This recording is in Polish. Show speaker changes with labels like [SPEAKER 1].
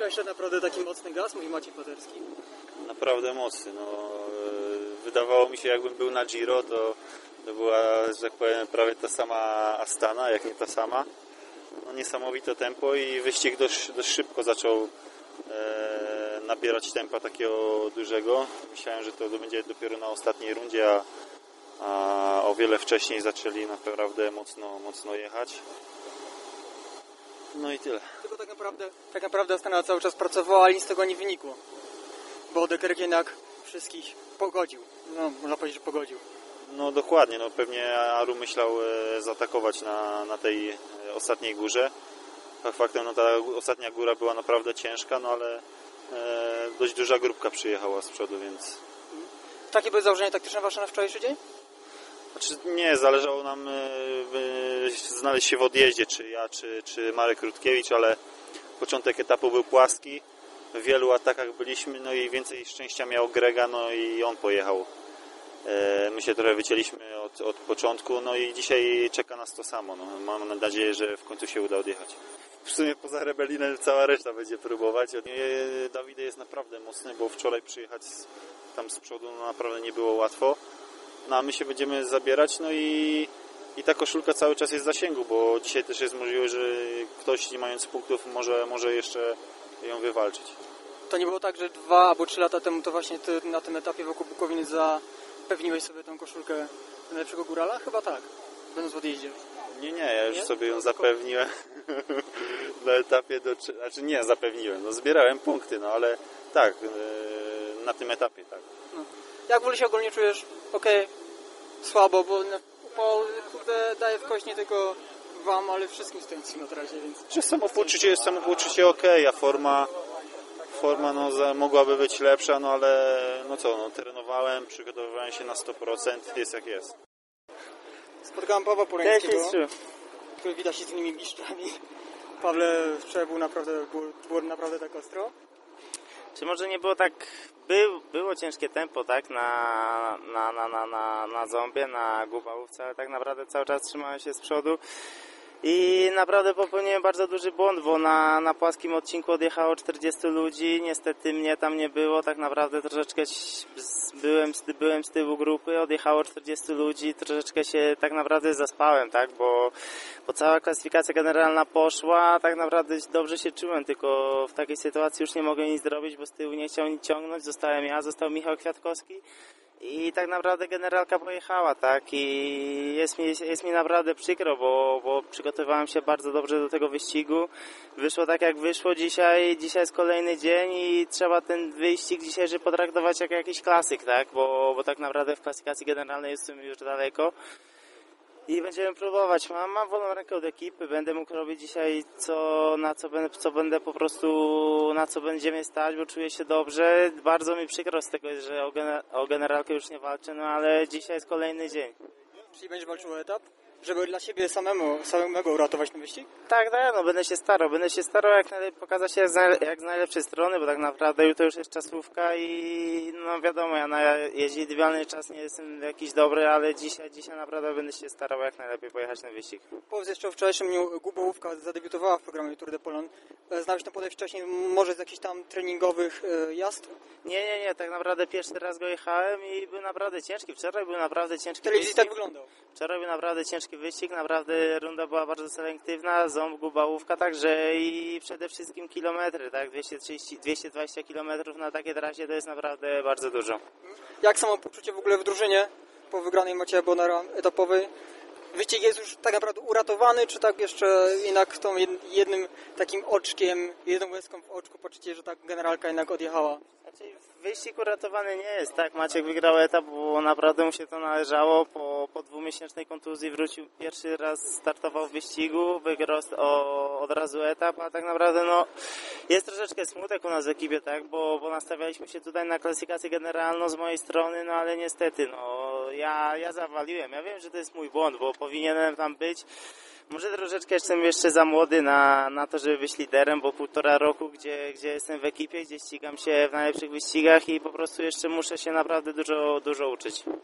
[SPEAKER 1] Wczoraj szedł naprawdę taki mocny gaz, mówi Maciej Paderski.
[SPEAKER 2] Naprawdę mocny. No, e, wydawało mi się, jakbym był na Giro, to, to była, że tak powiem, prawie ta sama Astana, jak nie ta sama. No, niesamowite tempo i wyścig dość, dość szybko zaczął e, nabierać tempa takiego dużego. Myślałem, że to będzie dopiero na ostatniej rundzie, a, a o wiele wcześniej zaczęli naprawdę mocno, mocno jechać. No i tyle.
[SPEAKER 1] Tylko tak naprawdę, tak naprawdę Astana cały czas pracowała, ale nic z tego nie wynikło. Bo Dekerk jednak wszystkich pogodził. No, można powiedzieć, że pogodził.
[SPEAKER 2] No dokładnie, no pewnie Aru myślał e, zaatakować na, na tej e, ostatniej górze. Fakt Faktem, no ta ostatnia góra była naprawdę ciężka, no ale e, dość duża grupka przyjechała z przodu, więc
[SPEAKER 1] Takie były założenia taktyczne wasze na wczorajszy dzień?
[SPEAKER 2] znaczy nie, zależało nam e, znaleźć się w odjeździe, czy ja, czy, czy Marek Rutkiewicz, ale początek etapu był płaski, w wielu atakach byliśmy, no i więcej szczęścia miał Grega, no i on pojechał. E, My się trochę wycięliśmy od, od początku, no i dzisiaj czeka nas to samo. No, mam nadzieję, że w końcu się uda odjechać. W sumie poza Rebelinem cała reszta będzie próbować. E, Dawid jest naprawdę mocny, bo wczoraj przyjechać tam z przodu no, naprawdę nie było łatwo. No a my się będziemy zabierać, no i, i ta koszulka cały czas jest w zasięgu, bo dzisiaj też jest możliwość, że ktoś nie mając punktów może, może jeszcze ją wywalczyć.
[SPEAKER 1] To nie było tak, że dwa albo trzy lata temu to właśnie ty na tym etapie wokół Bukowiny zapewniłeś sobie tą koszulkę najlepszego górala? Chyba tak, będąc w odjeździe.
[SPEAKER 2] Nie, nie, ja już
[SPEAKER 1] Nie?
[SPEAKER 2] sobie ją zapewniłem na etapie do... Znaczy nie, zapewniłem, no zbierałem punkty, no ale tak, yy, na tym etapie tak.
[SPEAKER 1] Jak w ogóle się ogólnie czujesz? Okej, słabo, bo kurde, daje w kość nie tylko wam, ale wszystkim stojącym na trasie, więc
[SPEAKER 2] Że samopoczucie jest samopoczucie ok, a forma, forma no, za, mogłaby być lepsza, no ale no co, no, trenowałem, przygotowywałem się na 100%, jest jak jest.
[SPEAKER 1] spotkałem Pawła Porańskiego, który widać się z innymi bliszczami. Pawle, wczoraj był naprawdę, było, było naprawdę tak ostro.
[SPEAKER 3] Czy może nie było tak, był, było ciężkie tempo, tak, na, na, na, na, na, na zombie, na głupałówce, ale tak naprawdę cały czas trzymałem się z przodu i naprawdę popełniłem bardzo duży błąd, bo na, na płaskim odcinku odjechało 40 ludzi, niestety mnie tam nie było, tak naprawdę troszeczkę byłem, byłem z tyłu grupy, odjechało 40 ludzi, troszeczkę się tak naprawdę zaspałem, tak, bo, bo cała klasyfikacja generalna poszła, tak naprawdę dobrze się czułem, tylko w takiej sytuacji już nie mogłem nic zrobić, bo z tyłu nie chciał nic ciągnąć, zostałem ja, został Michał Kwiatkowski i tak naprawdę generalka pojechała, tak, i jest mi, jest mi naprawdę przykro, bo, bo przygotowałem się bardzo dobrze do tego wyścigu, wyszło tak jak wyszło dzisiaj, dzisiaj jest kolejny dzień i trzeba ten wyścig dzisiejszy potraktować jak jakiś klasyk, tak, bo, bo tak naprawdę w klasyfikacji generalnej jestem już daleko, i będziemy próbować. Mam, mam wolną rękę od ekipy, będę mógł robić dzisiaj co, na co będę, co będę po prostu, na co będziemy stać, bo czuję się dobrze. Bardzo mi przykro z tego, że o, gener- o generalkę już nie walczę, no ale dzisiaj jest kolejny dzień.
[SPEAKER 1] Czyli będziesz walczył o etap, żeby dla siebie samemu, samego uratować ten wyścig?
[SPEAKER 3] Tak, tak, no będę się starał, będę się starał jak, najlepiej pokazać się jak jak z najlepszej strony, bo tak naprawdę jutro już jest czasówka i no wiadomo, ja na jeździwialny czas nie jestem jakiś dobry, ale dzisiaj, dzisiaj naprawdę będę się starał jak najlepiej pojechać na wyścig.
[SPEAKER 1] Powiedz jeszcze o wczorajszym dniu Gubołówka zadebiutowała w programie Tour de Polon. E, Znałeś to podejść wcześniej, może z jakichś tam treningowych e, jazd?
[SPEAKER 3] Nie, nie, nie, tak naprawdę pierwszy raz go jechałem i był naprawdę ciężki. Wczoraj był naprawdę ciężki
[SPEAKER 1] telewizji tak wyglądał.
[SPEAKER 3] Wczoraj był naprawdę ciężki wyścig, naprawdę runda była bardzo selektywna, ząb, gubałówka, także i przede wszystkim kilometry, tak, 230, 220 kilometrów na takiej trasie to jest naprawdę bardzo dużo.
[SPEAKER 1] Jak samo poczucie w ogóle w drużynie po wygranej Macieja Bonara etapowej? Wyścig jest już tak naprawdę uratowany, czy tak jeszcze jednak tą jed- jednym takim oczkiem, jedną łezką w oczku poczucie, że tak generalka jednak odjechała?
[SPEAKER 3] Znaczy, wyścig uratowany nie jest, tak, Maciek wygrał etap, bo naprawdę mu się to należało, po, po dwumiesięcznej kontuzji wrócił, pierwszy raz startował w wyścigu, wygrał o, od razu etap, a tak naprawdę no, jest troszeczkę smutek u nas w ekipie, tak, bo, bo nastawialiśmy się tutaj na klasyfikację generalną z mojej strony, no ale niestety, no, ja, ja zawaliłem, ja wiem, że to jest mój błąd, bo powinienem tam być, może troszeczkę jestem jeszcze za młody na, na to, żeby być liderem, bo półtora roku, gdzie, gdzie jestem w ekipie, gdzie ścigam się w najlepszych wyścigach i po prostu jeszcze muszę się naprawdę dużo, dużo uczyć.